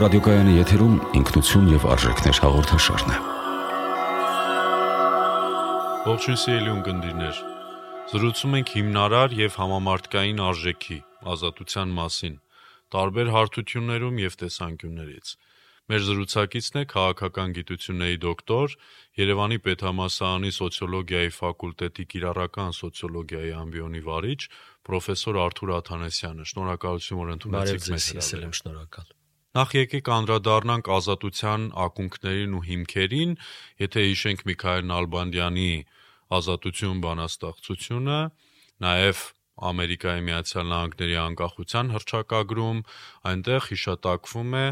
ռադիոկայանի եթերում ինքնություն եւ արժեքներ հաղորդաշարն է։ Ողջույն սիրելի ունկնդիրներ։ Զրուցում ենք հիմնարար եւ համամարտկային արժեքի ազատության մասին, տարբեր հարթություններում եւ տեսանկյուններից։ Մեր զրուցակիցն է քաղաքական գիտությունների դոկտոր, Երևանի Պետհամասարանի սոցիոլոգիայի ֆակուլտետի կիրառական սոցիոլոգիայի ամբիոնի վարիչ, պրոֆեսոր Արթուր Աթանեսյանը։ Շնորհակալություն, որ ընդունեցիք մեզ։ Ես եմ շնորհակալ։ Նախ եկեք անդրադառնանք ազատության ակունքներին ու հիմքերին, եթե հիշենք Միքայել Նալբանդյանի ազատություն բանաստեղծությունը, նաև Ամերիկայի Միացյալ Նահանգների անկախության հռչակագրում, այնտեղ հիշատակվում է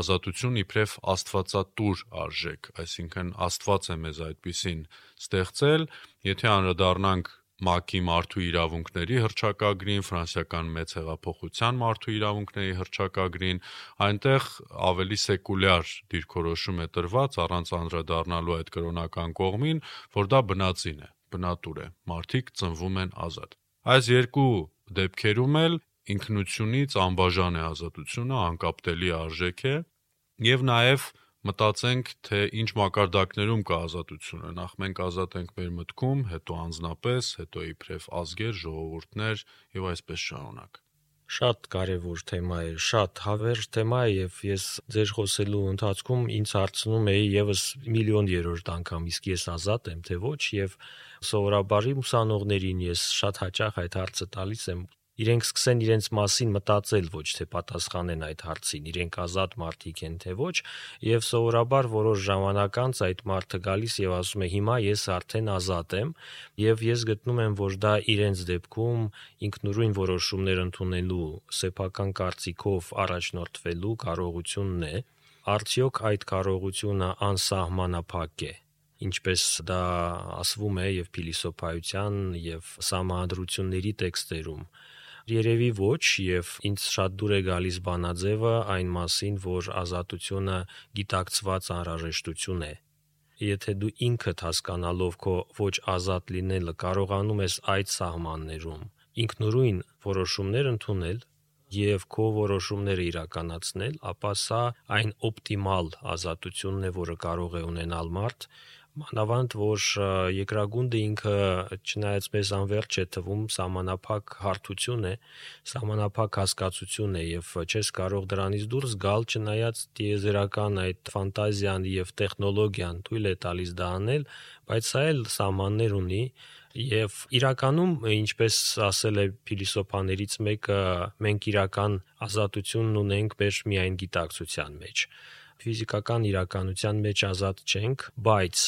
ազատություն իբրև աստվածատուր արժեք, այսինքն Աստված է մեզ այդպեսին ստեղծել, եթե անդրադառնանք ՄԱԿ-ի մարդու իրավունքների հռչակագրին, ֆրանսիական մեծ հեղափոխության մարդու իրավունքների հռչակագրին, այնտեղ ավելի սեկուլյար դիրքորոշում է տրված առանց անդրադառնալու այդ կրոնական կողմին, որ դա բնածին է, բնատուր է։ Մարդիկ ծնվում են ազատ։ Այս երկու դեպքերում էլ ինքնությունից անբաժան է ազատությունը, անկապտելի արժեք է, եւ նաեւ մտածենք, թե ինչ մակարդակներում կա ազատությունը։ Նախ մենք ազատ ենք մեր մտքում, հետո անznապես, հետո իբրև ազգեր, ժողովուրդներ եւ այսպես շարունակ։ Շատ կարևոր թեմա է, շատ հավերժ թեմա է եւ ես ձեր խոսելու ընթացքում ինձ հարցնում էի եւս միլիոն երրորդ անգամ իսկ ես ազատ եմ թե ոչ եւ սովորաբար ուսանողներին ես շատ հաճախ այդ հարցը տալիս եմ իրենք սկսեն իրենց մասին մտածել, ոչ թե պատասխանեն այդ հարցին, իրենք ազատ մարդիկ են թե ոչ, եւ սովորաբար որոշ ժամանակ անց այդ մարդը գալիս եւ ասում է հիմա ես արդեն ազատ եմ եւ ես գտնում եմ, որ դա իրենց դեպքում ինքնուրույն որոշումներ ընդունելու, սեփական կարծիքով առաջնորդվելու կարողությունն է, արդյոք այդ կարողությունը անսահմանափակ է ինչպես դա ասվում է եւ փիլիսոփայության եւ սահմանադրությունների տեքստերում Երևի ոչ եւ ինձ շատ դուր է գալիս բանաձևը այն մասին, որ ազատությունը գիտակցված անհրաժեշտություն է։ Եթե դու ինքդ հասկանալով քո ոչ ազատ լինելը կարողանում ես այդ սահմաններում ինքնուրույն որոշումներ ընդունել եւ քո որոշումները իրականացնել, ապա սա այն օպտիմալ ազատությունն է, որը կարող է ունենալ մարդ, Մանավանդ որ երկրագունդը ինքը չնայած մեզ անverջ է թվում սահմանափակ հարթություն է, սահմանափակ հասկացություն է եւ չես կարող դրանից դուրս գալ չնայած դիեզերական այդ ֆանտազիան եւ տեխնոլոգիան թույլ է տալիս դա անել, բայց սա էլ սահմաններ ունի եւ իրականում ինչպես ասել է փիլիսոփաներից մեկը մենք իրական ազատությունն ունենք մեր միայն գիտակցության մեջ ֆիզիկական իրականության մեջ ազատ չենք, բայց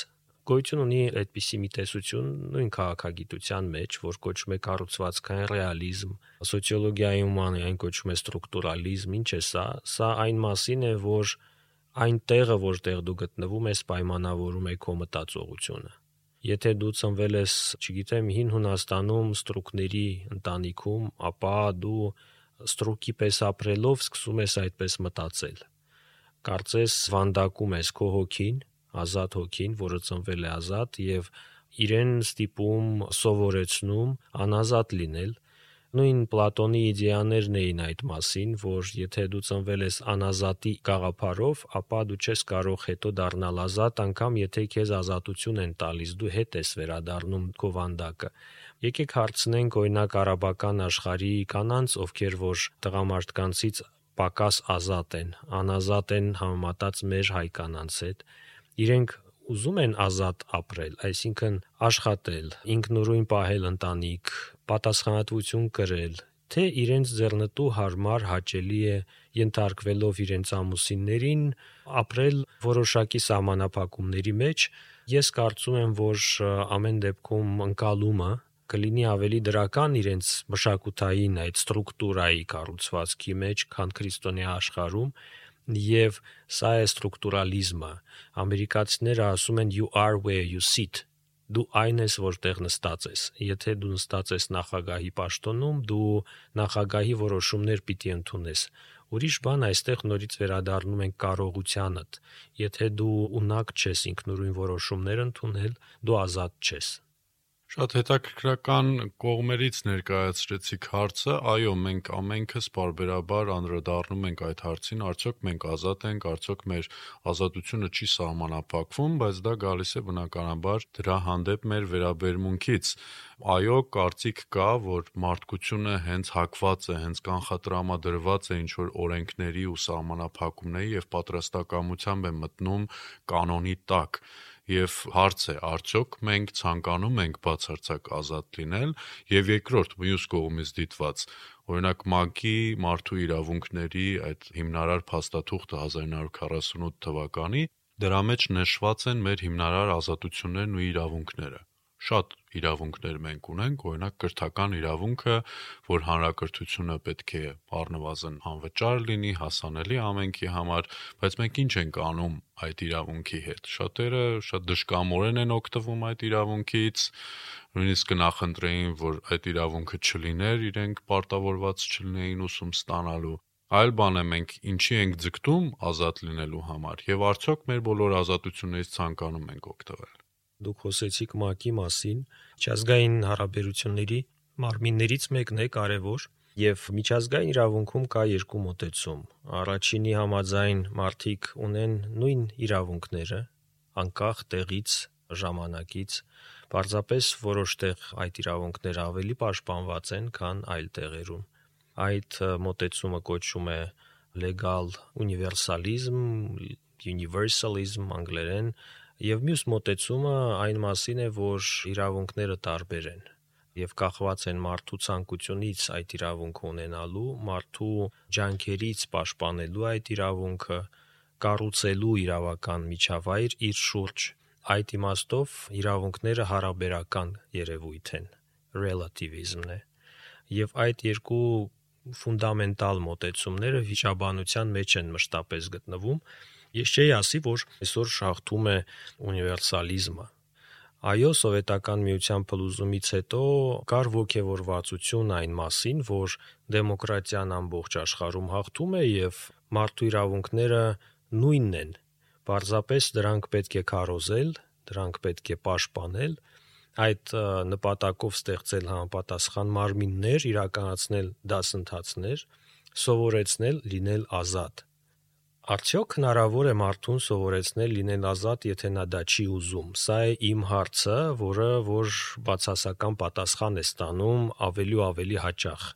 գոյություն ունի այդպիսի մի տեսություն նույն քաղաքագիտության մեջ, որ կոչվում է կառուցվածքային ռեալիզմ, սոցիոլոգիայում այն կոչվում է ստրուկտուրալիզմ, ինչ է սա։ Սա այն մասին է, որ այն տեղը, որտեղ դու գտնվում ես, պայմանավորում է քո մտածողությունը։ Եթե դու ծնվել ես, չգիտեմ, հին Հունաստանում ստրուկների ընտանիքում, ապա դու ստրուկի պես ապրելով սկսում ես այդպես մտածել։ Կարծես վանդակում ես քո հոգին, ազատ հոգին, որը ծնվել է ազատ եւ իրեն ստիպում սովորեցնում անազատ լինել նույն Պլատոնի իդեաներն էին այդ մասին, որ եթե դու ծնվել ես անազատի գաղափարով, ապա դու չես կարող հետո դառնալ ազատ, անկամ եթե քեզ ազատություն են տալիս, դու հետ ես վերադառնում քո վանդակը։ Եկեք հարցնենք օրինակ արաբական աշխարհի կանանց, ովքեր որ տղամարդկանցից պակաս ազատ են, անազատ են համեմատած մեր հայ կանանց հետ իրենք ուզում են ազատ ապրել, այսինքն աշխատել, ինքնուրույն պահել ընտանիք, պատասխանատվություն կրել, թե իրենց ձեռնտու հարմար հաճելի է ենթարկվելով իրենց ամուսիններին ապրել որոշակի սահմանափակումների մեջ ես կարծում եմ որ ամեն դեպքում ընկալումը կլինի ավելի դրական իրենց մշակութային այդ ստրուկտուրայի կառուցվածքի մեջ, քան քրիստոնյա աշխարհում եւ սա է ստրուկտուրալիզմը ամերիկացիները ասում են you are where you sit դու այն ես որտեղ նստած ես եթե դու նստած ես նախագահի պաշտոնում դու նախագահի որոշումներ պիտի ընդունես ուրիշ բան այստեղ նորից վերադառնում ենք կարողությանդ եթե դու ունակ չես ինքնուրույն որոշումներ ընդունել դու ազատ չես Շատ հետաքրքրական կողմերից ներկայացրեցիք հարցը։ Այո, մենք ամենքս բարբերաբար անդրադառնում ենք այդ հարցին, արդյոք մենք ազատ ենք, արդյոք մեր ազատությունը չի սահմանափակվում, բայց դա գալիս է բնականաբար դրա հանդեպ մեր վերաբերմունքից։ Այո, կարծիք կա, որ մարդկությունը հենց հակված է, հենց կանխատրամադրված է ինչ-որ օրենքների ու սահմանափակումների եւ պատրաստակամությամբ է մտնում կանոնի տակ եւ հարց է արդյոք մենք ցանկանում ենք բացարձակ ազատ լինել եւ երկրորդ մյուս կողմից դիտված օրինակ ՄԱԿ-ի մարդու իրավունքների այդ հիմնարար փաստաթուղթը 1948 թվականի դրա մեջ նշված են մեր հիմնարար ազատություններն ու իրավունքները շատ իրավունքներ մենք ունենք, օրինակ կրթական իրավունքը, որ հանրակրթությունը պետք է առնվազն անվճար լինի, հասանելի ամենքի համար, բայց մենք ինչ ենք անում այդ իրավունքի հետ։ Շատերը շատ դժկամորեն են օգտվում այդ իրավունքից, նույնիսկ կնախընտրեին, որ այդ իրավունքը չլիներ, իրենք պարտավորված չլինեին ուսում ստանալու այլ բան է մենք ինչի ենք ձգտում ազատ լինելու համար եւ արդյոք մեր բոլոր ազատություններից ցանկանում ենք օգտվել Դուք խոսեցիք ՄԱԿ-ի մասին, միջազգային հարաբերությունների մարմիններից մեկն է կարևոր եւ միջազգային իրավունքում կա երկու մոտեցում։ Առաջինի համաձայն մարդիկ ունեն նույն իրավունքները, անկախ տեղից, ժամանակից, Պարզապես որոշ տեղ այդ իրավունքները ավելի պաշտպանված են, քան այլ տեղերում։ Այդ մոտեցումը կոչվում է legal universalism, universalism անգլերեն, Եվ մյուս մոտեցումը այն մասին է, որ իրավունքները տարբեր են եւ կախված են մարդու ցանկությունից այդ իրավունքը ունենալու, մարդու ջանքերից պաշտպանելու այդ իրավունքը, կառուցելու իրավական միջավայր իր շուրջ։ Այդ իմաստով իրավունքները հարաբերական երևույթ են, relativism-ն է։ Եվ այդ երկու ֆունդամենտալ մոտեցումները վիճաբանության մեջ են մշտապես գտնվում Ես չէի ասի, որ այսօր շահթում է ունիվերսալիզմը։ Այո, սովետական միության փլուզումից հետո կար ողջևորվածություն այն մասին, որ դեմոկրատիան ամբողջ աշխարհում հաղթում է եւ մարդու իրավունքները նույնն են։ Պարզապես դրանք պետք է քարոզել, դրանք պետք է պաշտպանել, այդ նպատակով ստեղծել համապատասխան մարմիններ, իրականացնել դասընթացներ, սովորեցնել լինել ազատ։ Արդյոք հնարավոր է մարդուն սովորեցնել լինել ազատ, եթե նա դա չի ուզում։ Սա է իմ հարցը, որը որ բացասական պատասխան է ստանում ավելի ու ավելի հաճախ։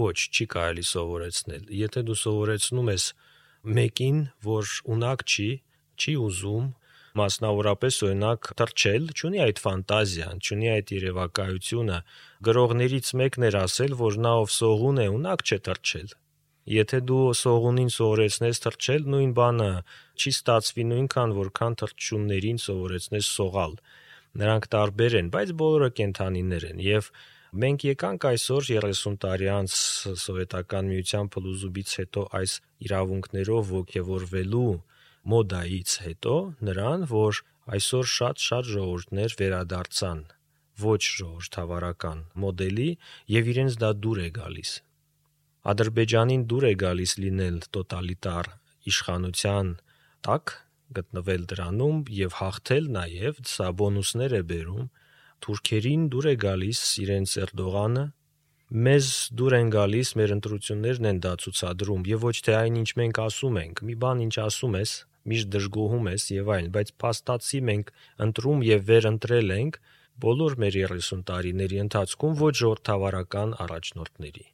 Ոչ, չի կարելի սովորեցնել։ Եթե դու սովորեցնում ես մեկին, որ ունակ չի, չի ուզում, մասնավորապես օրինակ թրջել, չունի այդ ֆանտազիան, չունի այդ երևակայությունը, գրողներից մեկն էր ասել, որ նա ով սողուն է, ունակ չէ թրջել Եթե դու սողունին սովորեցնես թռչել, նույն բանը չի ստացվի նույնքան, որքան թռչուններին սովորեցնես սողալ։ Նրանք տարբեր են, բայց բոլորը կենթանիներ են եւ մենք եկանք այսօր 30 տարի անց սովետական միության փլուզումից հետո այս իրավունքներով ողջևորվելու մոդայից հետո նրան, որ այսօր շատ-շատ ժողովուրդներ վերադարձան ոչ ժողովրդավարական մոդելի եւ իրենց դա դուր է գալիս Ադրբեջանին դուր է գալիս լինել տոտալիտար իշխանության տակ, գտնվել դրանում եւ հաղթել նաեւ սա բոնուսներ է բերում թուրքերին դուր է գալիս իրենց Էրդողանը մեզ դուր են գալիս մեր ընտրություններն են դա ցուցադրում եւ ոչ թե այն ինչ մենք ասում ենք մի բան ինչ ասում ես միշտ դժգոհում ես եւ այլն բայց փաստացի մենք ընտրում եւ վերընտրել ենք բոլոր մեր 30 տարիների ընթացքում ոչ ժողովրդավարական առաջնորդների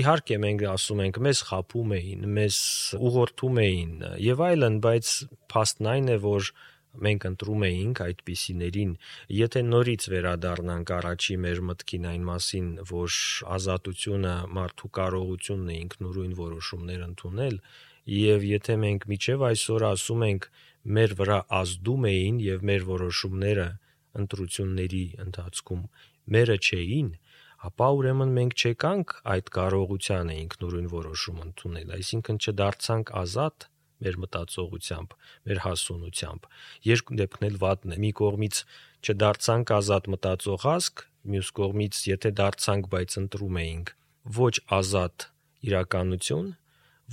Իհարկե մենք ասում ենք, մեզ խափում էին, մեզ ուղղորդում էին եւ այլն, բայց փաստն այն է, որ մենք ընտրում էինք այդպիսիներին եթե նորից վերադառնանք առաջի մեր մտքին այն մասին որ ազատությունը մարդու կարողությունն է ինքնուրույն որոշումներ ընդունել եւ եթե մենք միջև այսօր ասում ենք մեր վրա ազդում էին եւ մեր որոշումները ընտրությունների ընթացքում մերը չէին ապա ուրեմն մենք չեկանք այդ կարողությանը ինքնուրույն որոշում ընդունել, այսինքն չդարձանք ազատ մեր մտածողությամբ, մեր հասունությամբ։ Երկու դեպքն էլ վատն է։ Մի կողմից չդարձանք ազատ մտածող ազգ, մյուս կողմից եթե դարձանք, բայց ընտրում էինք ոչ ազատ իրականություն,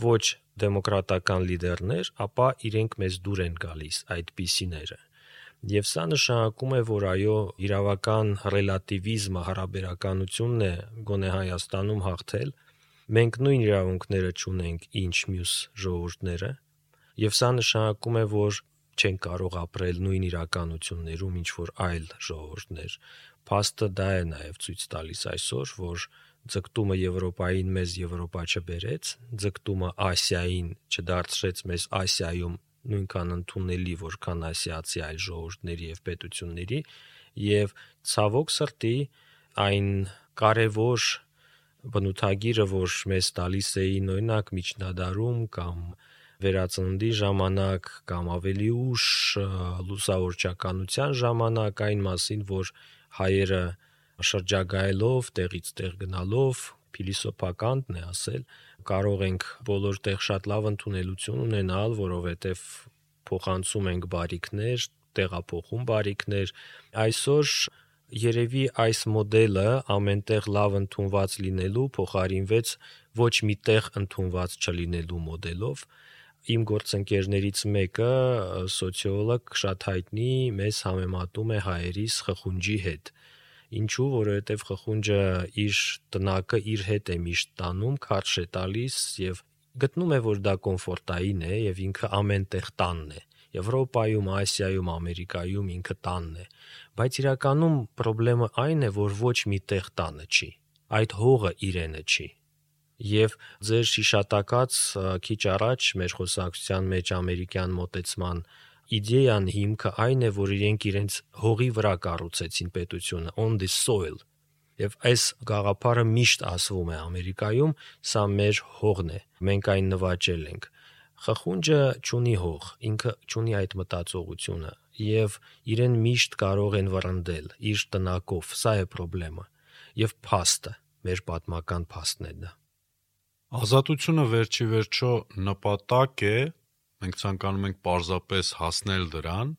ոչ դեմոկրատական լիդերներ, ապա իրենք մեզ դուր են գալիս այդպիսիները։ Եվ սա նշանակում է, որ այո, իրավական ռելատիվիզմը, հարաբերականությունն է գոնե Հայաստանում հաղթել։ Մենք նույն իրավունքները չունենք, ինչ մյուս ժողովուրդները, եւ սա նշանակում է, որ չեն կարող ապրել նույն իրականություններում, ինչ որ այլ ժողովուրդներ։ Փաստը դա է նաև ցույց տալիս այսօր, որ ձգտումը Եվրոպային մեզ Եվրոպա չբերեց, ձգտումը Ասիային չդարձրեց մեզ Ասիայում նույնքան ընդունելի, որքան ասիացի այլ ժողովուրդների եւ պետությունների, եւ ցավոք սրտի այն կարևոր բնութագիրը, որ մեզ տալիս էին օրինակ միջնադարում կամ վերածննդի ժամանակ կամ ավելի ուշ լուսավորչականության ժամանակ այն մասին, որ հայերը շրջագայելով, տեղից տեղ գնալով, փիլիսոփականն է ասել, կարող ենք բոլոր տեղ շատ լավ ընդունելություն ունենալ, որովհետև փոխանցում ենք բարիկներ, տեղափոխում բարիկներ։ Այսօր երևի այս մոդելը ամենտեղ լավ ընդունված լինելու փոխարինվեց ոչ մի տեղ ընդունված չլինելու մոդելով։ Իմ գործընկերներից մեկը սոցիոլոգ շատ հայտնի մեզ համեմատում է հայերիս խխունջի հետ Ինչու, որովհետև խխունջը իր տնակը իր հետ է միշտ տանում, քարշ է տալիս եւ գտնում է, որ դա կոմֆորտային է եւ ինքը ամեն տեղ տանն է։ Եվրոպայում, Ասիայում, Ամերիկայում ինքը տանն է։ Բայց իրականում խնդրեմը այն է, որ ոչ մի տեղ տանը չի։ Այդ հողը իրենը չի։ Եվ ձեր շիշատակած քիչ առաջ մեր խոսակցության մեջ ամերիկյան մոտեցման իդեան հիմքը այն է, որ իրենք իրենց հողի վրա կառուցեցին պետությունը on the soil։ Եվ այս գաղափարը միշտ ասվում է Ամերիկայում, սա մեր հողն է, մենք այն նվաճել ենք։ Խխունջը ճունի հող, ինքը ճունի այդ մտածողությունը եւ իրեն միշտ կարող են վռնդել իր տնակով, սա է խնդրեմը։ Եվ փաստը, մեր պատմական փաստն է դա։ Ազատությունը վերջի վերջո նպատակ է, մենք ցանկանում ենք պարզապես հասնել դրան,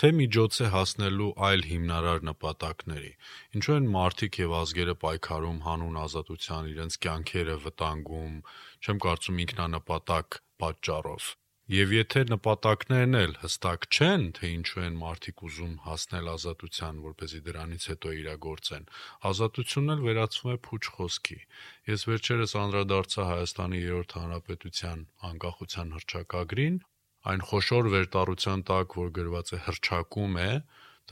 թե միջոց է հասնելու այլ հիմնարար նպատակների։ Ինչու են մարդիկ եւ ազգերը պայքարում հանուն ազատության, իրենց կյանքերը վտանգում, չեմ կարծում ինքնանպատակ պատճառով։ Եվ եթե նպատակներն էլ հստակ չեն, թե ինչու են մարդիկ ուզում հասնել ազատության, որ เป զի դրանից հետո իրագործեն, ազատությունն էլ վերածվում է փուչ խոսքի։ Ես վերջերս անդրադարձա Հայաստանի 3-րդ հանրապետության անկախության հռչակագրին, այն խոշոր վերտառության տակ, որ գրված է հռչակում է,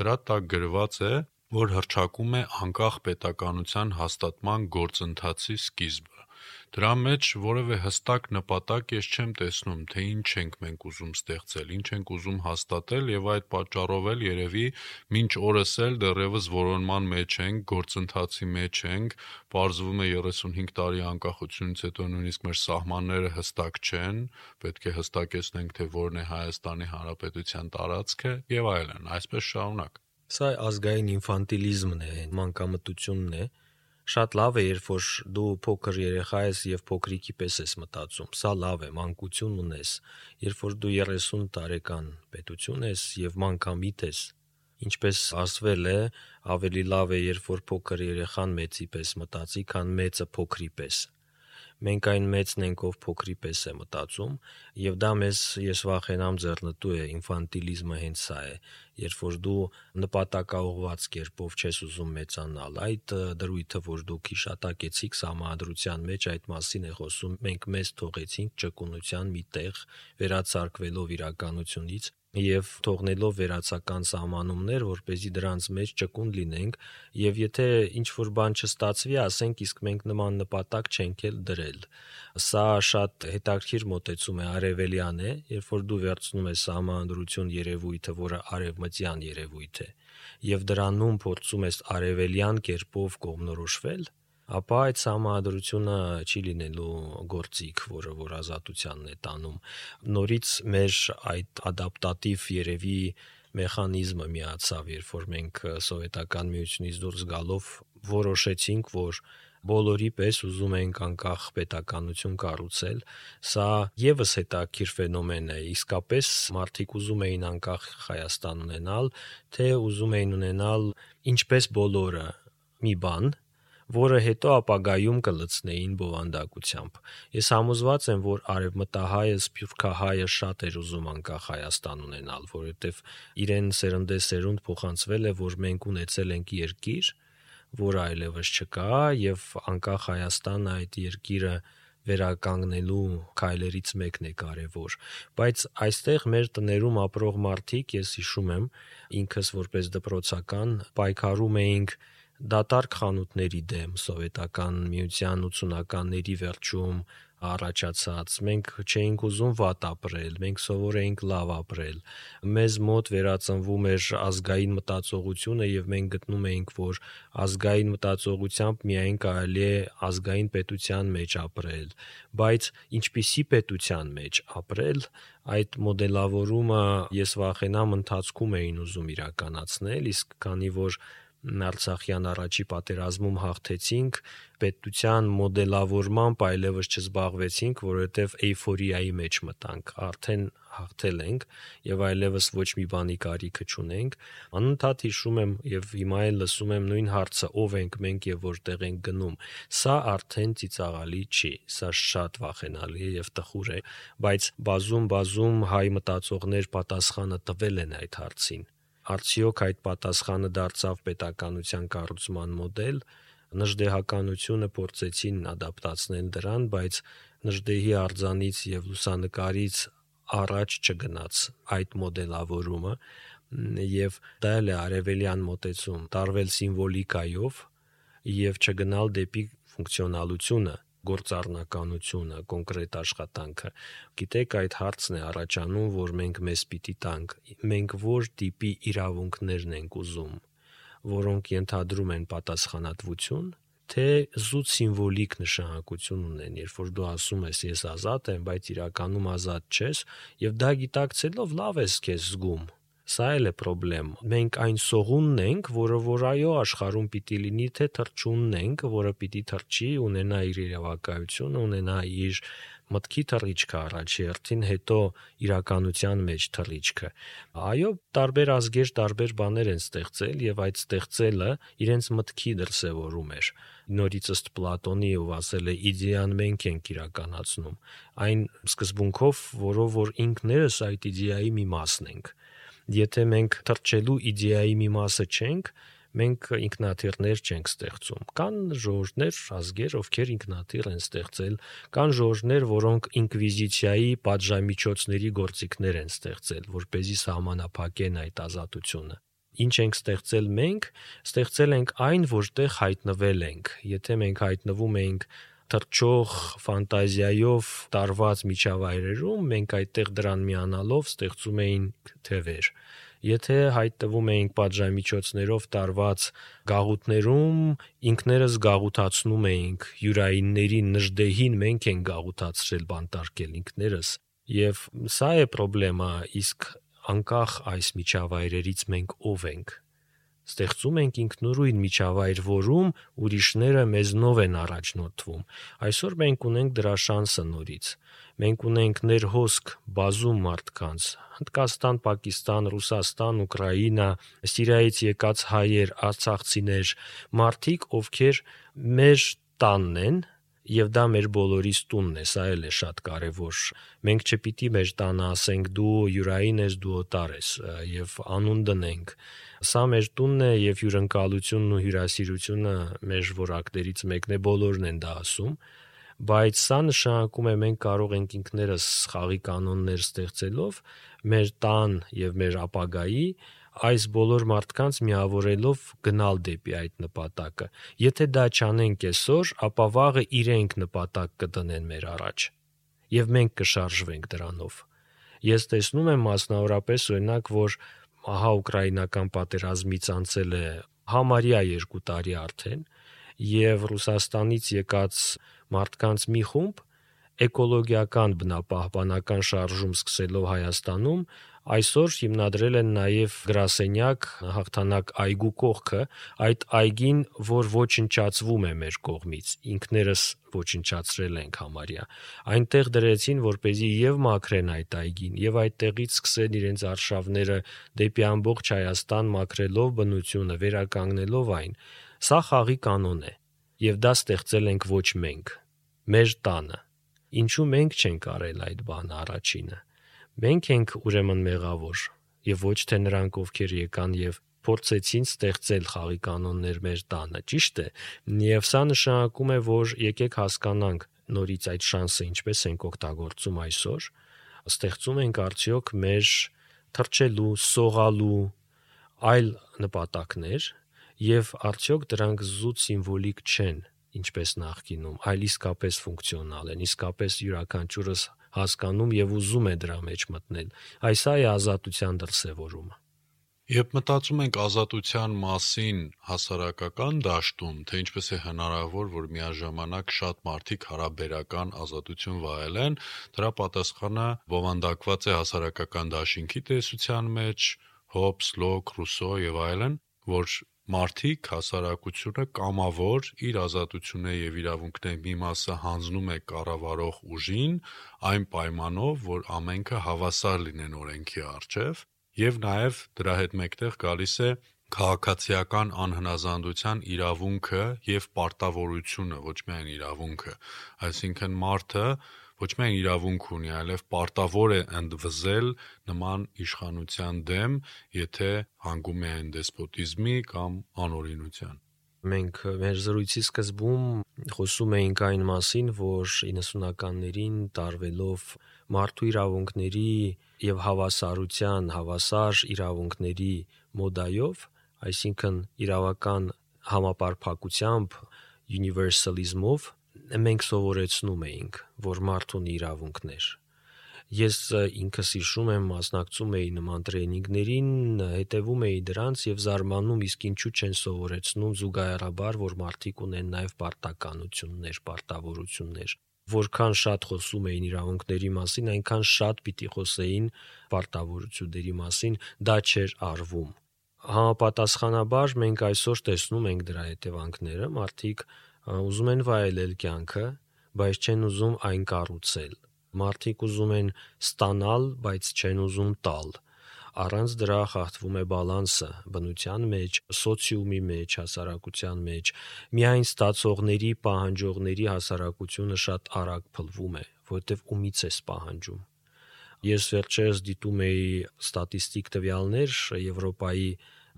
դրա տակ գրված է, որ հռչակում է անկախ պետականության հաստատման գործընթացի սկիզբը Դրա մեջ որևէ հստակ նպատակ ես չեմ տեսնում, թե ինչ ենք մենք ուզում ստեղծել, ինչ ենք ուզում հաստատել եւ այդ պատճառով էլ երևի մինչ օրս էլ դեռևս որոնման մեջ ենք, գործընթացի մեջ ենք, Պարզվում է 35 տարի անկախությունից հետո նույնիսկ մեր սահմանները հստակ չեն, պետք է հստակեցնենք, թե որն է Հայաստանի Հանրապետության տարածքը եւ այլն, այսպես շարունակ։ Սա ազգային ինֆանտիլիզմն է, մանկամտությունն է, Շատ լավ է, երբ որ դու փոքր երեխա ես եւ փոքրիկի պես ես մտածում։ Սա լավ է, մանկություն ունես։ Երբ որ դու 30 տարեկան պետություն ես եւ մանկամիտ ես, ինչպես ասվել է, ավելի լավ է, երբ որ փոքր երեխան մեծի պես մտածի, քան մեծը փոքրի պես մենք այն մեծն ենք, ով փոքրի պես է մտածում, եւ դա մեզ ես վախենամ ձեռնտու է, ինֆանտիլիզմը հենց սա է, երբ որ դու նպատակաուղված կերպով չես ուզում մեծանալ, այդ դրույթը, որ դուք հիշատակեցիք համադրության մեջ այդ մասին է խոսում, մենք մեզ թողեցինք ճկունության մի տեղ վերացարկվելով իրականությունից եւ թողնելով վերացական սահմանումներ, որ เป զի դրանց մեջ ճկուն լինենք եւ եթե ինչ որ բան չստացվի, ասենք իսկ մենք նման նպատակ չենք էլ դրել։ Սա շատ հետաքրքիր մոտեցում է արևելյան է, երբ որ դու վերցնում ես սահմանադրություն երևույթը, որը արևմտյան երևույթ է, եւ դրանում փորձում ես արևելյան կերպով կողմնորոշվել, ապա այդ համադրությունը չի լինելու գործիք, որը որ ազատությանն է տանում։ Նորից մեր այդ ադապտատիվ երևի մեխանիզմը միացավ, երբ որ մենք սովետական միությունից դուրս գալով որոշեցինք, որ բոլորի պես ուզում ենք անկախ պետականություն կառուցել, սա եւս հետաքրիր ֆենոմեն է։ Իսկապես մարդիկ ուզում էին անկախ Հայաստան ունենալ, թե ուզում էին ունենալ ինչպես բոլորը մի բան, որը հետո ապագայում կլցնեին բովանդակությամբ։ Ես համոզված եմ, որ արևմտահայը, սփյուռքահայը շատ էր ուզում անկախ Հայաստան ունենալ, որովհետև իրեն սերնդեսերունդ փոխանցվել է, որ մենք ունեցել ենք երկիր, որը այլևս չկա եւ անկախ Հայաստանը այդ երկիրը վերականգնելու քայլերից մեկն է կարևոր բայց այստեղ մեր տներում ապրող մարդիկ ես հիշում եմ ինքս որպես դպրոցական պայքարում էինք դատարկ խանութների դեմ սովետական միության 80-ականների վերջում առաջացած. Մենք չէինք ուզում վատ ապրել մենք սովոր էինք լավ ապրել. մեզ մոտ վերածնվում էր ազգային մտածողությունը եւ մենք գտնում էինք որ ազգային մտածողությամբ միայն կարելի է ազգային պետության մեջ ապրել բայց ինչպիսի պետության մեջ ապրել այդ մոդելավորումը ես վախենամ ընթացքում էին ուզում իրականացնել իսկ քանի որ Արցախյան առաջի պատերազմում հաղթեցինք, պետության մոդելավորմամբ այլևս չզբաղվեցինք, որովհետև էйֆորիայի մեջ մտանք, արդեն հաղթել ենք եւ այլևս ոչ մի բանի կարիքը չունենք։ Անընդհատ հիշում եմ եւ հիմա էլ լսում եմ նույն հարցը՝ ով ենք մենք եւ որտեղ ենք գնում։ Սա արդեն ծիծաղալի չի, սա շատ վախենալի եւ տխուր է, բայց բազում-բազում հայ մտածողներ պատասխանը տվել են այդ հարցին արդյոք այդ պատասխանը դարձավ պետականության կառուցման մոդել, նժդեհականությունը փորձեցին ադապտացնել դրան, բայց նժդեհի արձանից եւ լուսանկարից առաջ չգնաց այդ մոդելավորումը եւ դա էլ է արևելյան մոտեցում. տարվել սիմվոլիկայով եւ չգնալ դեպի ֆունկցիոնալությունը գործառնականությունը, կոնկրետ աշխատանքը։ Գիտեք, այդ հարցն է առաջանում, որ մենք մեզ պիտի տանք։ Մենք որ տիպի իրավունքներն ենք ուզում, որոնք ենթադրում են պատասխանատվություն, թե զուտ սիմվոլիկ նշանակություն ունեն, երբ որ դու ասում ես ես ազատ եմ, բայց իրականում ազատ չես, եւ դա գիտակցելով լավ ես քեզ զգում Սա էլ է խնդրեմ։ Մենք այն սողունն ենք, որը որ այո աշխարհում պիտի լինի, թե թրջունն ենք, որը պիտի թրջի, ունենա իր իրավակայությունը, ունենա իր մտքի թռիչքը առաջի հերթին, հետո իրականության մեջ թռիչքը։ Այո, տարբեր ազգեր տարբեր բաներ են ստեղծել եւ այդ ստեղծելը իրենց մտքի դրսեւորում էր նորից ըստ Պլատոնի ով ասել է իդեան մենք ենք իրականացնում այն սկզբունքով որով որ ինքներս այդ իդեայի մի մասն ենք Եթե մենք թրջելու իդեայի մի մասը չենք, մենք ինքնաթիռներ չենք ստեղծում։ Կան ժողովուրդներ, ազգեր, ովքեր ինքնաթիռ են ստեղծել, կան ժողովուրդներ, որոնք ինկվիզիցիայի պատժամիջոցների գործիքներ են ստեղծել, որ เป զի սահմանափակեն այդ ազատությունը ինչ ենք ստեղծել մենք, ստեղծել ենք այն, որտեղ հայտնվել ենք։ Եթե մենք հայտնվում ենք թրջող ֆանտազիայով տարված միջավայրերում մենք այդտեղ դրան միանալով ստեղծում էինք թևեր։ Եթե հայտնվում էինք պատժամիջոցներով տարված գաղութներում, ինքներս գաղութացնում էինք յուրայինների նժդեհին մենք ենք գաղութացրել բանտարկել ինքներս։ Եվ սա է խնդրեմը, իսկ անկախ այս միջավայրերից մենք ով ենք ստեղծում ենք ինքնուրույն միջավայր, որում ուրիշները մեզնով են առաջնորդվում։ Այսօր մենք ունենք դրա շանսը նորից։ Մենք ունենք ներհոսք բազում մարդկանց՝ Հնդկաստան, Պակիստան, Ռուսաստան, Ուկրաինա, Սիրիայից եկած հայեր, արցախցիներ, մարդիկ, ովքեր մեր տանն են, եւ դա մեր բոլորիս տունն է, սա էլ է շատ կարեւոր։ Մենք չպիտի մեր տանը ասենք դու յուրային ես, դու օտար ես եւ անուն դնենք Սա մեր տունն է եւ հյուրընկալությունն ու հյուրասիրությունը մեր որակներից մեկն է, բոլորն են դա ասում, բայց սա նշանակում է մենք կարող ենք ինքներս խաղի կանոններ ստեղծելով մեր տան եւ մեր ապագայի այս բոլոր մարդկանց միավորելով գնալ դեպի այդ նպատակը։ Եթե դա չանենք այսօր, ապա վաղը իրենք նպատակ կդնեն մեր առաջ եւ մենք կշարժվենք դրանով։ Ես տեսնում եմ մասնավորապես օրինակ, որ ահա ուկրաինական պատերազմից անցել է համարյա 2 տարի արդեն եւ Ռուսաստանից եկած մարդկանց մի խումբ էկոլոգիական բնապահպանական շարժում սկսելով Հայաստանում Այսօր հիմնադրել են նաև գրասենյակ հաղթանակ այգու կողքը, այդ այգին, որ ոչնչացվում է մեր կողմից, ինքներս ոչնչացրել ենք համարյա։ Այնտեղ դրեցին, որ เป զի եւ մաքրեն այդ այգին, եւ այդտեղից սկսեն իրենց արշավները դեպի ամբողջ Հայաստան մաքրելով բնությունը, վերականգնելով այն։ Սա խաղի կանոն է։ Եվ դա ստեղծել ենք ոչ մենք, մեր տանը։ Ինչու մենք չենք արել այդ բանը առաջինը։ Մենք ենք ուրեմն մեղավոր եւ ոչ թե նրանք, ովքեր եկան եւ փորձեցին ստեղծել խաղի կանոններ մեր տանը։ Ճիշտ է։ Եվ սա նշանակում է, որ եկեք հասկանանք նորից այդ շանսը ինչպես ենք օգտագործում այսօր, ստեղծում ենք արդյոք մեր թրջելու, սողալու այլ նպատակներ եւ արդյոք դրանք զուտ սիմվոլիկ չեն ինչպես նախկինում, այլ իսկապես ֆունկցիոնալ են, իսկապես յուրաքանչյուրս հասկանում եւ ուզում է դրա մեջ մտնել։ Այս է ազատության դրսևորումը։ Երբ մտածում ենք ազատության մասին հասարակական դաշտում, թե ինչպես է հնարավոր, որ միաժամանակ շատ մարդիկ հարաբերական ազատություն վայելեն, դրա պատասխանը բովանդակված է հասարակական դաշինքի տեսության մեջ, Հոբս, Լոկ, Ռուսո եւ այլն, որ մարդիկ հասարակությունը կամավոր իր ազատությունների եւ իրավունքների մի մասը հանձնում է կառավարող ուժին այն պայմանով, որ ամենքը հավասար լինեն օրենքի առջև եւ նաեւ դրա հետ մեկտեղ գալիս է քաղաքացիական անհնազանդության իրավունքը եւ պարտավորությունը, ոչ միայն իրավունքը, այսինքն մարդը ոչ միայն իրավունք ունի, այլև պարտավոր է ընդվզել նման իշխանության դեմ, եթե հանգում է այն դեսպոտիզմի կամ անօրինության։ Մենք մեր զրույցի սկզբում խոսում էինք այն մասին, որ 90-ականներին տարվելով մարդու իրավունքների եւ հավասարության, հավասար իրավունքների մոդայով, այսինքն իրավական համապարփակությամբ, universalism-ով մենք սովորեցնում էինք, որ մարդուն իրավունքներ։ Ես ինքս հիշում եմ մասնակցում էի նման տրեյնինգներին, հետևում էի դրանց եւ զարմանում իսկ ինչու չեն սովորեցնում զուգահեռաբար, որ մարդիկ ունեն նաեւ պարտականություններ, պարտավորություններ որքան շատ խոսում էին իրավունքների մասին, այնքան շատ պիտի խոսեին պարտավորությունների մասին, դա չէր արվում։ Համապատասխանաբար մենք այսօր տեսնում ենք դրա հետևանքները, մարդիկ ուզում են վայելել կյանքը, բայց չեն ուզում այն կառուցել։ Մարդիկ ուզում են ստանալ, բայց չեն ուզում տալ առանց դրա խախտվում է բալանսը բնության մեջ, սոցիումի մեջ, հասարակության մեջ։ Միայն ստացողների, պահանջողների հասարակությունը շատ արագ փլվում է, որովհետև ումից է պահանջում։ Ես վերջերս դիտում էի ստատիստիկ տվյալներ Եվրոպայի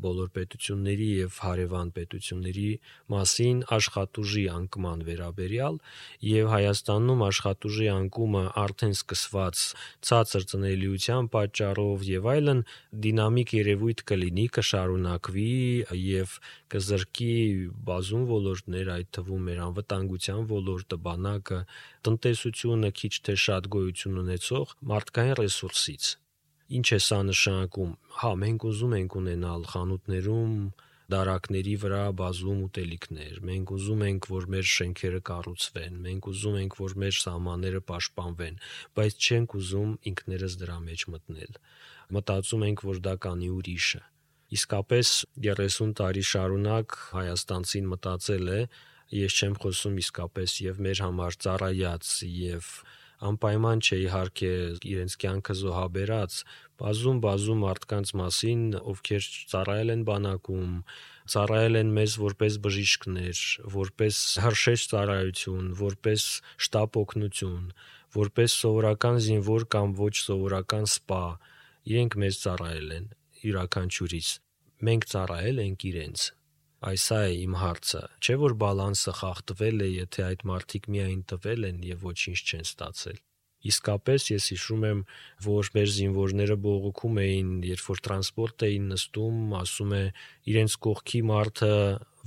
բոլոր պետությունների եւ հարևան պետությունների մասին աշխատուժի անկման վերաբերյալ եւ Հայաստանում աշխատուժի անկումը արդեն սկսված ցածր ծնելիության պատճառով եւ այլն դինամիկ երևույթ կլինի, կշարունակվի եւ կզրկի բազում ոլորտներ, այդ թվում մեր անվտանգության ոլորտը, բանակը, տնտեսությունը քիչ թե շատ գոյություն ունեցող մարդկային ռեսուրսից Ինչ է սա նշանակում։ Հա, մենք ուզում ենք ունենալ խանութներում դարակների վրա բազում ուտելիքներ։ Մենք ուզում ենք, որ մեր շենքերը կառուցվեն, մենք ուզում ենք, որ մեր սահմանները պաշտպանվեն, բայց չենք ուզում ինքներս դրա մեջ մտնել։ Մտածում ենք, որ դա կանի ուրիշը։ Իսկապես 30 տարի շարունակ Հայաստանցին մտածել է, ես չեմ խոսում իսկապես եւ մեր համար ծառայած եւ անպայման չէ իհարկե իրենց կյանքը զոհաբերած բազում-բազում մարդկանց մասին, ովքեր ծառայել են բանակում, ծառայել են մեզ որպես բժիշկներ, որպես հրշեջ ծառայություն, որպես շտապ օգնություն, որպես սովորական զինվոր կամ ոչ սովորական սպա, իրենք մեզ ծառայել են յուրաքանչյուրից։ Մենք ծառայել ենք իրենց Այս է իմ հարցը։ Չէ որ բալանսը խախտվել է, եթե այդ մարդիկ միայն տվել են եւ ոչինչ չեն ստացել։ Իսկապես ես հիշում եմ, որ մեր զինվորները բողոքում էին, երբ որ տրանսպորտ էին նստում, ասում է իրենց կողքի մարդը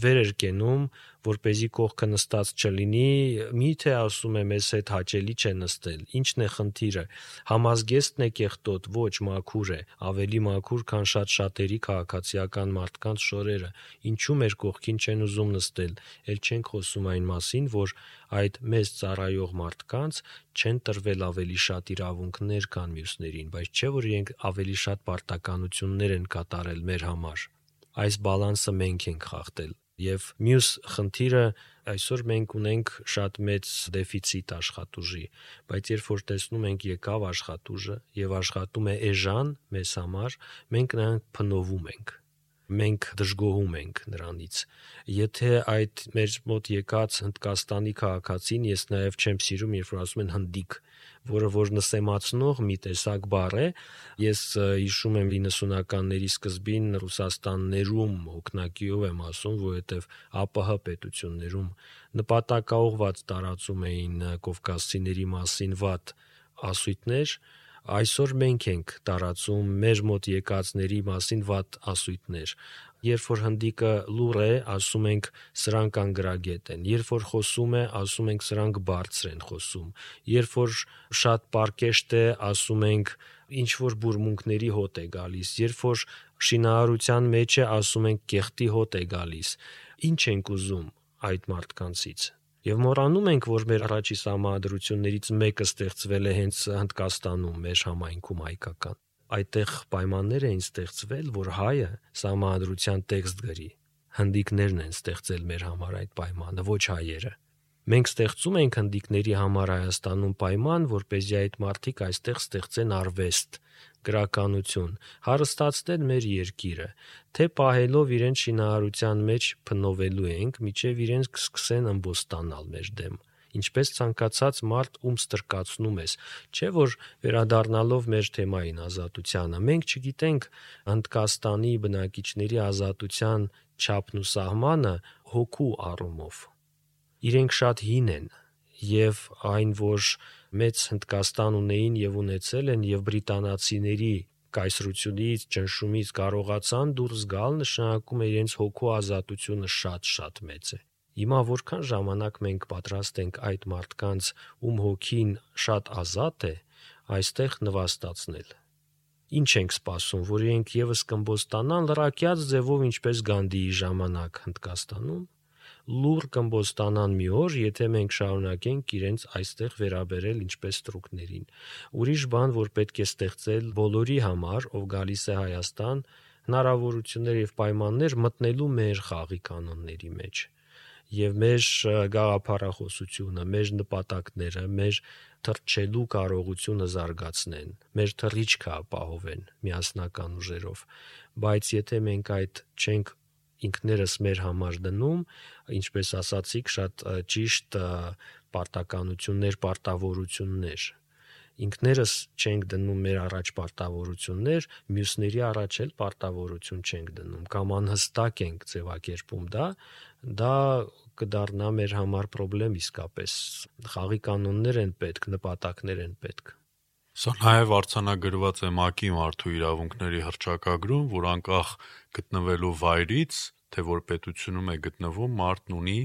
վեր էր կենում, որ เป զի կողքը նստած չլինի, միթե ասում է մեզ հետ հաճելի չէ նստել։ Ինչն է խնդիրը։ Համազգեստն է կեղտոտ, ոչ մաքուր է, ավելի մաքուր, քան շատ շատերի քաղաքացիական մարդկանց շորերը։ Ինչու մեր կողքին չեն ուզում նստել։ Էլ չենք խոսում այն մասին, որ այդ մեզ ծառայող մարդկանց չեն տրվել ավելի շատ իրավունքներ, քան մյուսներին, բայց չէ որ իրենք ավելի շատ պարտականություններ են կատարել մեր համար այս բալանսը մենք ենք խախտել Եվ մյուս խնդիրը այսօր մենք ունենք շատ մեծ դեֆիցիտ աշխատուժի, բայց երբ որ տեսնում ենք եկավ աշխատուժը եւ աշխատում է էժան մեզ համար, մենք նրան փնովում ենք։ մենք դժգոհում ենք նրանից։ Եթե այդ մեր մոտ եկած Հնդկաստանի քաղաքացին, ես նաև չեմ սիրում, երբ որ ասում են հնդիկ, որը որ նսեմացնող մի տեսակ բառ է, ես հիշում եմ 90-ականների սկզբին Ռուսաստաններում հոգնակիով եմ ասում, որովհետև ԱՊՀ պետություններում նպատակաուղված տարածում էին կովկասցիների մասին վատ ասույթներ, այսօր մենք ենք տարածում մեր մոտ եկածների մասին վատ ասույթներ երբ որ հնդիկը լուր է, ասում ենք սրանք անգրագետ են։ Երբ որ խոսում է, ասում ենք սրանք բարձր են խոսում։ Երբ որ շատ պարկեշտ է, ասում ենք ինչ որ բուրմունքների հոտ է գալիս։ Երբ որ շինարարության մեջ է, ասում ենք կեղտի հոտ է գալիս։ Ինչ ենք ուզում այդ մարդկանցից։ Եվ մոռանում ենք, որ մեր առաջի սահմանադրություններից մեկը ստեղծվել է հենց Հնդկաստանում, մեր համայնքում հայկական այդտեղ պայմաններ էին ստեղծվել, որ հայը սահմանադրության տեքստ գրի։ Հնդիկներն են ստեղծել մեր համար այդ պայմանը, ոչ հայերը։ Մենք ստեղծում ենք հնդիկների համար Հայաստանում պայման, որ เป զի այդ մարդիկ այստեղ ստեղծեն արվեստ, գրականություն, հարստացնել մեր երկիրը, թե պահելով իրենց շինարարության մեջ փնովելու ենք, միջև իրենց կսկսեն ըմբոստանալ մեր դեմ ինչպես ցանկացած մարդ ում ստրկացնում ես չէ որ վերադառնալով մեր թեմային ազատությանը մենք չգիտենք Հնդկաստանի բնակիչների ազատության չափն ու սահմանը հոգու առումով իրենք շատ հին են եւ այն որ մեծ Հնդկաստան ունեին եւ ունեցել են եւ բրիտանացիների կայսրությունից, ճնշումից կարողացան դուրս գալ, նշանակում է իրենց հոգու ազատությունը շատ-շատ մեծ է։ Հիմա որքան ժամանակ մենք պատրաստ ենք այդ մարդկանց, ում հոգին շատ ազատ է, այստեղ նվաստացնել։ Ինչ ենք սպասում, որ իրենք եւս կմբոստանան լրակյաց ձևով ինչպես Գանդիի ժամանակ Հնդկաստանում, լուր կմբոստանան մի օր, եթե մենք շարունակենք իրենց այստեղ վերաբերել ինչպես ստրուկներին։ Ուրիշ բան, որ պետք է ստեղծել բոլորի համար, ով գալիս է Հայաստան, հնարավորություններ եւ պայմաններ մտնելու մեր խաղի կանոնների մեջ եւ մեր գաղափարախոսությունը, մեր նպատակները, մեր թրջելու կարողությունը զարգացնեն, մեր թռիչքը ապահովեն միասնական ուժերով։ Բայց եթե մենք այդ չենք ինքներս մեր համար դնում, ինչպես ասացիք, շատ ճիշտ պարտականություններ, պարտավորություններ ինքներս չենք դնում մեր առաջ պարտավորություններ, մյուսների առաջ էլ պարտավորություն չենք դնում կամ անհստակ ենք ձևակերպում դա, դա կդառնա մեր համար խնդրեմ իսկապես։ Խաղի կանոններ են պետք, նպատակներ են պետք։ Սա նաև արցանագրված է ՄԱԿ-ի մարդու իրավունքների հռչակագրում, որ անկախ գտնվելու վայրից, թե որ պետությունում է գտնվում, մարդն ունի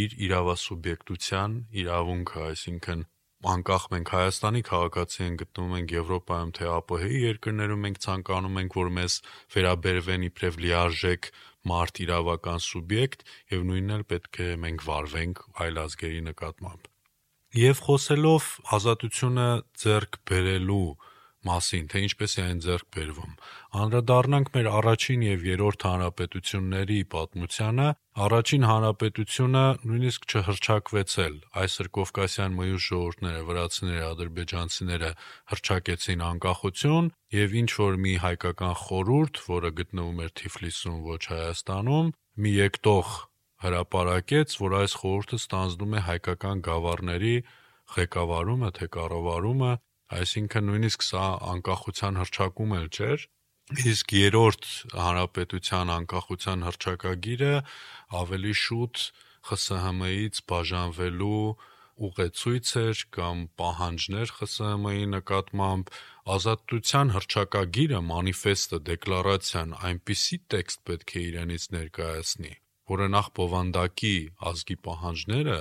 իր իրավասուբյեկտության իրավունքը, այսինքն անկախ մենք Հայաստանի քաղաքացի ենք գտնվում ենք Եվրոպայում թե ԱՊՀ-ի երկրներում մենք ցանկանում ենք որ մեզ վերաբերվեն իբրև լիարժեք մարդ իրավական սուբյեկտ եւ նույնն էլ պետք է մենք վարվենք այլ ազգերի նկատմամբ։ Եվ խոսելով ազատությունը ձեռք բերելու մասին, թե ինչպես է այն ձեռք բերվում։ Անդրադառնանք մեր առաջին եւ երրորդ հանրապետությունների պատմությանը։ Առաջին հանրապետությունը նույնիսկ չհրճակվեցել։ Այսր Կովկասյան մյուս ժողովուրդները, վրացիները, ադրբեջանցիները հրճակեցին անկախություն եւ ինչ որ մի հայկական խորուրդ, որը գտնվում էր Թիֆլիսում, ոչ Հայաստանում, մի եկտող հրապարակեց, որ այս խորհուրդը ստանձնում է հայկական գավառների ղեկավարումը թե կառավարումը Այսինքն նույնիսկ սա անկախության հռչակում էլ չէր, իսկ երրորդ հանրապետության անկախության հռչակագիրը ավելի շուտ ԽՍՀՄ-ից բաժանվելու ուղեցույց էր կամ պահանջներ ԽՍՀՄ-ի նկատմամբ ազատության հռչակագիրը, մանիֆեստը, դեկլարացիան այնպիսի տեքստ պետք է իրենից ներկայացնի, որը նախ բովանդակի ազգի պահանջները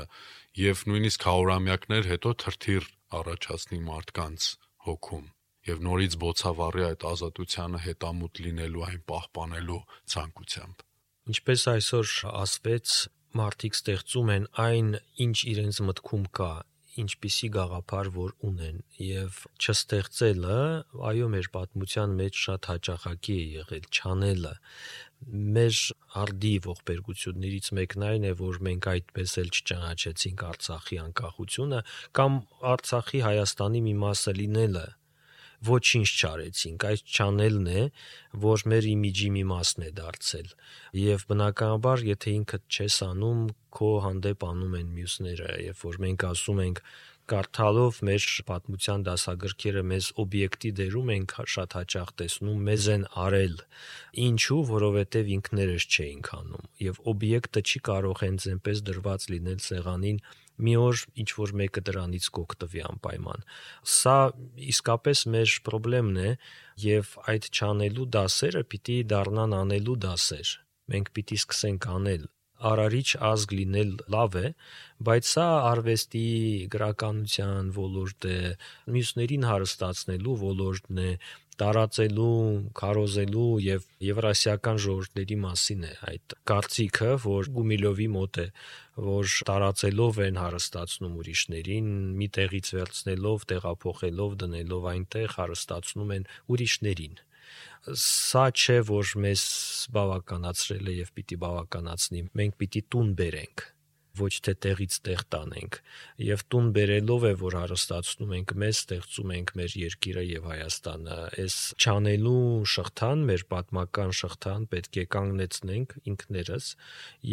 եւ նույնիսկ հարյուրամյակներ հետո թրթիռ առաջացնի մարդկանց հոգում եւ նորից բոցավառի այդ ազատությանը հետամուտ լինելու այն պահպանելու ցանկությամբ ինչպես այսօր ասվեց մարդիկ ստեղծում են այն ինչ իրենց մտքում կա ինչպիսի գաղափար որ ունեն եւ չստեղծելը այո մեր պատմության մեջ շատ հաճախակի է եղել չանելը մեր արդի ողբերգություններից մեկն այն է, որ մենք այդպես էլ չճանաչեցինք Արցախի անկախությունը կամ Արցախի Հայաստանի մի մասը լինելը ոչինչ չարեցինք։ Այս չանելն է, որ մեր իմիջի մի մասն է դարձել։ Եվ բնականաբար, եթե ինքդ չես անում, քո հանդեպ անում են մյուսները, երբ որ մենք ասում ենք կարդալով մեր պատմության դասագրքերը մեզ օբյեկտի դերում ենք շատ հաճախ տեսնում մեզ են արել ինչու որովհետև ինքներս չէինք անում եւ օբյեկտը չի կարող հենց այնպես դրված լինել սեղանին մի օր ինչ որ մեկը դրանից կօգտվի անպայման։ Սա իսկապես մեր խնդրեմն է եւ այդ չանելու դասերը պիտի դառնան անելու դասեր։ Մենք պիտի սկսենք անել արարիչ ազգ լինել լավ է, բայց սա արվեստի, գրականության ոլորտ է, մյուսներին հարստացնելու ոլորտն է, տարածելու, քարոզելու եւ եվրասիական ժողովուրդների մասին է այդ կարծիքը, որ Գումիլովի մոտ է, որ տարածելով են հարստացնում ուրիշներին, մի տեղից վերցնելով, տեղափոխելով, դնելով այնտեղ հարստացնում են ուրիշներին սա չէ որ մեզ բավականացրել է եւ պիտի բավականացնի մենք պիտի տուն բերենք ոչ թե տեղից տեղ տանենք եւ տուն բերելով է որ հարստացնում ենք մեզ ստեղծում ենք մեր երկիրը եւ Հայաստանը այս չանելու շղթան մեր պատմական շղթան պետք է կանգնեցնենք ինքներս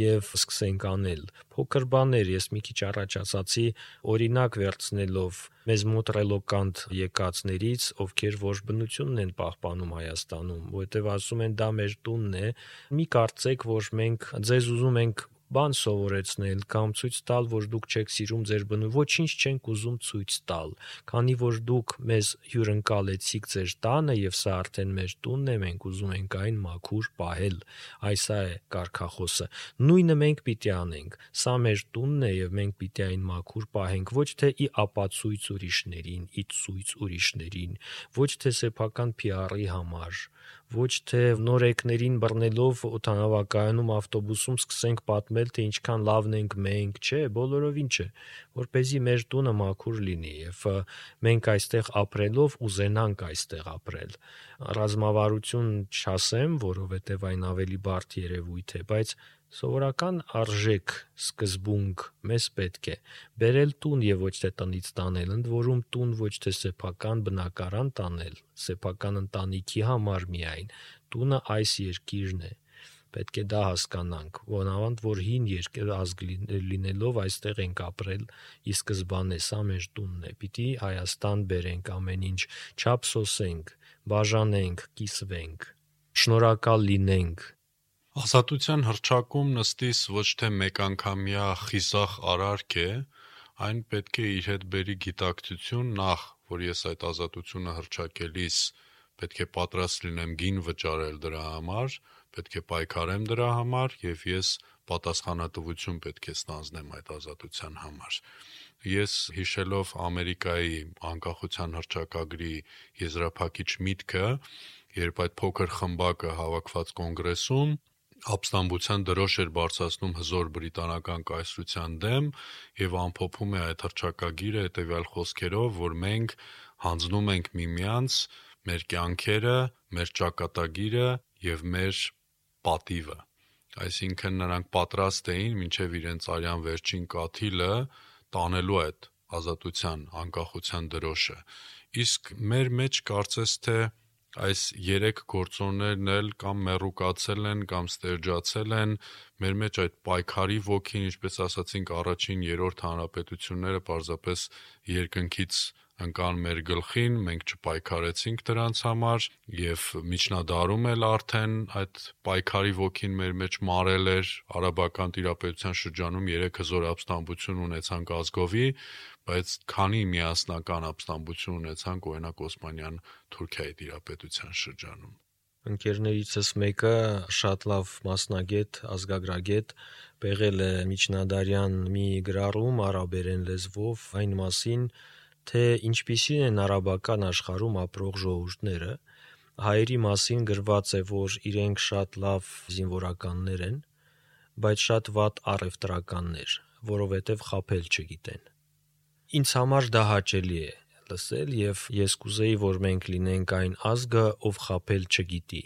եւ սկսենք անել փոքր բաներ ես մի քիչ առաջ ասացի օրինակ վերցնելով մեզ մոտ ռելոկանտ եկածներից ովքեր որ բնությունն են պահպանում Հայաստանում որովհետեւ ասում են դա մեր տունն է մի կարծեք որ մենք ձեզ ուզում ենք բան սովորեցնել կամ ցույց տալ, որ դուք չեք սիրում ձեր բնու, ոչինչ չենք ուզում ցույց տալ, քանի որ դուք մեզ հյուրընկալեցիք ձեր տանը եւ սա արդեն մեր տունն է, մենք ուզում ենք այն մաքուր պահել։ Այս է կարկախոսը։ Նույնը մենք պիտի անենք։ Սա մեր տունն է եւ մենք պիտի այն մաքուր պահենք, ոչ թե ի ապացույց ուրիշներին, ի ցույց ուրիշներին, ոչ թե սեփական PR-ի համար, ոչ թե նորեկներին բռնելով օթանավակայանում ավտոբուսում սկսենք պատմել թե ինչքան լավն ենք մենք, չէ, բոլորովին չէ, որ เป զի մեր տունը մաքուր լինի եւ մենք այստեղ ապրելով ուզենանք այստեղ ապրել։ Ռազմավարություն չասեմ, որովհետեւ այն ավելի բարդ երևույթ է, բայց Սովորական արժեք սկզբունք մեզ պետք է բերել տուն եւ ոչ թե տնից տանել, ընդ որում տուն ոչ թե սեփական բնակարան տանել, սեփական ընտանիքի համար միայն։ Տունը այս երկիրն է պետք է դա հասկանանք ոնավանդ որ հին երկեր ազգ լինելով այստեղ ենք ապրել ի սկզբանե սա մեր տունն է պիտի Հայաստան բերենք ամեն ինչ չափսոսենք բաժանենք կիսվենք շնորհակալ լինենք Ազատության հռչակում նստիս ոչ թե մեկանգամյա խիզախ արարք է, այն պետք է իր հետ բերի գիտակցություն նախ, որ ես այդ ազատությունը հռչակելիս. պետք է պատրաստ լինեմ գին վճարել դրա համար, պետք է պայքարեմ դրա համար եւ ես պատասխանատվություն պետք է ստանձնեմ այդ ազատության համար։ Ես հիշելով Ամերիկայի անկախության հռչակագրի եզրափակիչ միտքը, երբ այդ փոքր խմբակը հավաքված կոնգրեսում ապստամբության դրոշ էր բարձրացնում հզոր բրիտանական կայսրության դեմ եւ ամփոփում է այդ հռչակագիրը հետեւյալ խոսքերով, որ մենք հանձնում ենք միմյանց մեր կյանքերը, մեր ճակատագիրը եւ մեր պատիվը։ Այսինքն նրանք պատրաստ էին մինչև իրենց արյան վերջին կաթիլը տանելու այդ ազատության, անկախության դրոշը։ Իսկ մեր մեջ կարծես թե այս երեք գործոններն էլ կամ մեռուկացել են կամ ստերջացել են մեր մեջ այդ պայքարի ոգին, ինչպես ասացինք, առաջին երրորդ հանրապետությունները պարզապես երկնքից ընկան մեր գլխին, մենք չպայքարեցինք դրանց համար եւ միջնադարում էլ արդեն այդ պայքարի ոգին մեր մեջ մարել էր արաբական տիրապետության շրջանում 3 հզոր ապստամբություն ունեցանք ազգովի, բայց քանի միասնական ապստամբություն ունեցանք օրինակ Օսմանյան Թուրքիայի տիրապետության շրջանում ընկերներիցս մեկը շատ լավ մասնագետ, ազգագրագետ, բեղել է միջնադարյան մի գրառում արաբերեն լեզվով այն մասին, թե ինչպիսին են արաբական աշխարհում ապրող ժողովուրդները, հայերի մասին գրված է, որ իրենք շատ լավ զինվորականներ են, բայց շատ վատ առևտրականներ, որովհետև խապել չգիտեն։ Ինձ համար դա հաճելի է լսել եւ ես կուզեի, որ մենք լինենք այն ազգը, ով խապել չգիտի։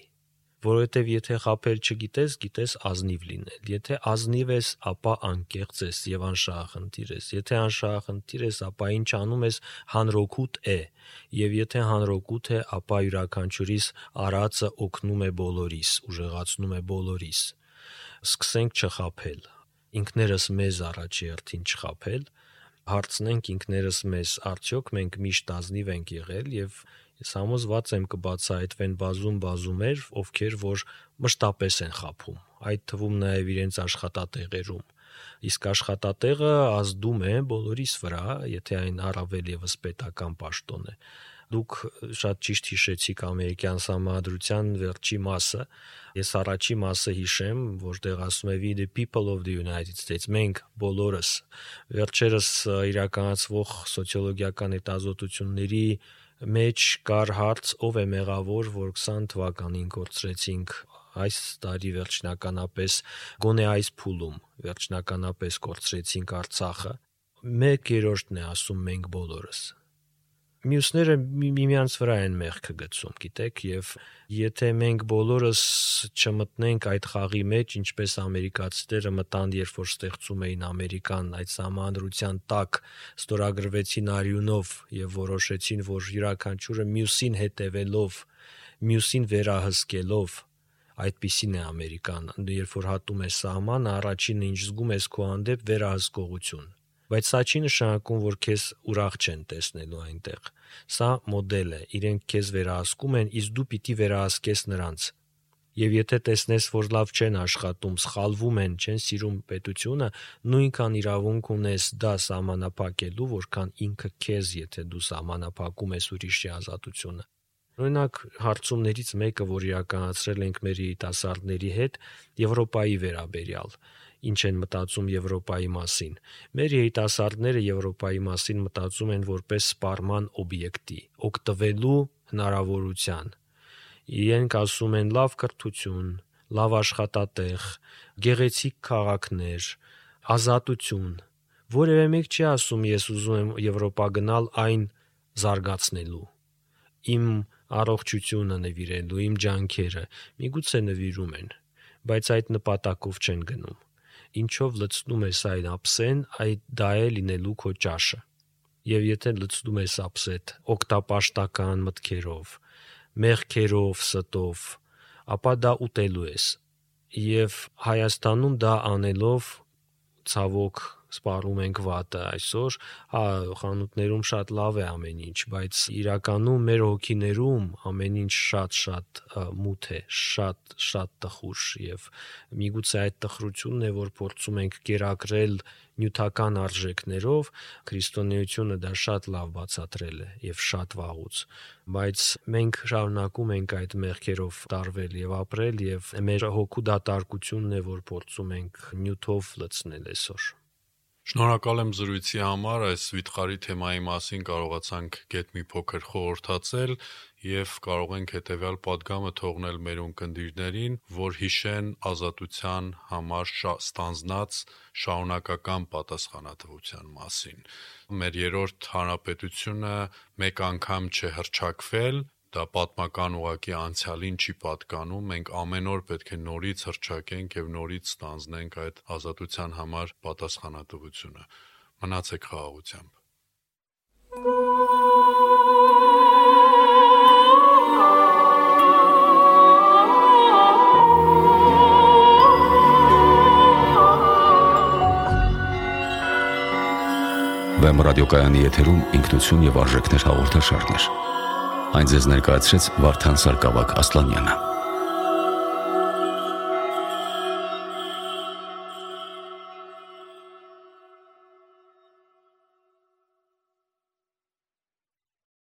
որովհետև եթե խապել չգիտես, գիտես ազնիվ լինել։ Եթե ազնիվ ես, ապա անկեղծ ես եւ անշահախնդիր ես։ Եթե անշահախնդիր ես, ապա ինչ անում ես հանրօգուտ է։ Եվ եթե հանրօգուտ է, ապա յուրաքանչյուրիս արածը օգնում է բոլորիս, ուժեղացնում է բոլորիս։ Սկսենք չխապել։ Ինքներս մեզ առաջի հերթին չխապել, հարցնենք ինքներս մեզ, արդյոք մենք միշտ ազնիվ ենք եղել եւ Ես համոզված եմ կբացահայտվեն բազում բազումեր, ովքեր որ մշտապես են խափում, այդ թվում նաև իրենց աշխատատեղերում։ Իսկ աշխատատեղը ազդում է բոլորիս վրա, եթե այն առավել եւս պետական պաշտոն է դուք շատ ճիշտ հիշեցիք ամերիկյան համադրության վերջի մասը ես առաջի մասը հիշեմ որտեղ ասում է we the people of the united states մենք բոլորս վերջերս իրականացվող սոցիոլոգիական հետազոտությունների մեջ կար հարց ով է մեղավոր, որ 20 թվականին կորցրեցինք այս տարի վերջնականապես գոնե այս փուլում վերջնականապես կորցրեցինք Արցախը 1/3-ն է ասում մենք բոլորս մյուսները միմյանց վրա են մեղքը գցում, գիտեք, եւ եթե մենք բոլորս չմտնենք այդ խաղի մեջ, ինչպես ամերիկացիները մտան, երբ որ ստեղծում էին Ամերիկան, այդ համանդրության տակ ստորագրվեցին արյունով եւ որոշեցին, որ յուրաքանչյուրը մյուսին հետևելով, մյուսին վերահսկելով այդպիսին է Ամերիկան։ Երբ որ հատում է սահման, առաջինը ինչ զգում ես քո հանդեպ վերահսկողություն բայց սա չի նշանակում, որ քեզ ուրախ չեն տեսնելու այնտեղ։ Սա մոդել է, իրենք քեզ վերահսկում են, իսկ դու պիտի վերահսկես նրանց։ Եվ եթե տեսնես, որ լավ չեն աշխատում, սխալվում են, չեն սիրում պետությունը, նույնքան իրավունք ունես դա սահմանափակելու, որքան ինքը քեզ, եթե դու սահմանափակում ես ուրիշի ազատությունը։ Օրինակ հարցումներից մեկը, որ իրականացրել ենք մեր երիտասարդների հետ, Եվրոպայի վերաբերյալ ինչ են մտածում Եվրոպայի մասին։ Մեր երիտասարդները Եվրոպայի մասին մտածում են որպես սպառման օբյեկտի, օգտվելու հնարավորության։ Իրենք ասում են լավ կրթություն, լավ աշխատատեղ, գեղեցիկ քաղաքներ, ազատություն։ Որևէ մեկ չի ասում ես ուզում եմ Եվրոպա գնալ այն զարգացնելու։ Իմ առողջությունը նվիրելու, իմ ջանքերը միգուցե նվիրում են, բայց այդ նպատակով չեն գնում ինչով լցնում ես այն ափսեն, այդ դա է լինելու քո ճաշը։ Եվ եթե լցնում ես ափսետ օկտապաշտական մտքերով, մեղքերով, ստով, ապա դա ուտելու ես։ Եվ Հայաստանում դա անելով ցավոք սպառում ենք վատը այսօր, հա խանութներում շատ լավ է ամեն ինչ, բայց իրականում մեր հոգիներում ամեն ինչ շատ-շատ մութ է, շատ-շատ տխուր եւ միգուցե այդ տխրությունն է, որ փորձում ենք կերակրել նյութական արժեքներով, քրիստոնեությունը դա շատ լավ բացատրել է եւ շատ վաղուց բայց մենք շարունակում ենք այդ մեղքերով տարվել եւ ապրել եւ մեր հոգու դատարկությունն է որ փորձում ենք նյութով լցնել այսօր Շնորհակալ եմ զրույցի համար, այս վիթխարի թեմայի մասին կարողացանք գետ մի փոքր խորհրդացել եւ կարող ենք հետեւյալ падգամը թողնել մեր ունկնդիրներին, որ հիշեն ազատության համար շա, ստանձնած շարունակական պատասխանատվության մասին։ Մեր երրորդ հանրապետությունը մեկ անգամ չհրճակվել, դա պատմական ուղակի անցյալին չի պատկանում, մենք ամեն օր պետք է նորից հրճակենք եւ նորից ստանձնենք այդ ազատության համար պատասխանատվությունը։ Մնացեք խաղաղությամբ։ Վեմ ռադիոկայանի եթերում ինքնություն եւ արժեքներ հաղորդաշարներ։ Այն ձեզ ներկայացրեց Վարդան Սարգսակ Ասլանյանը։